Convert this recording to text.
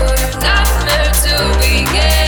for you, come.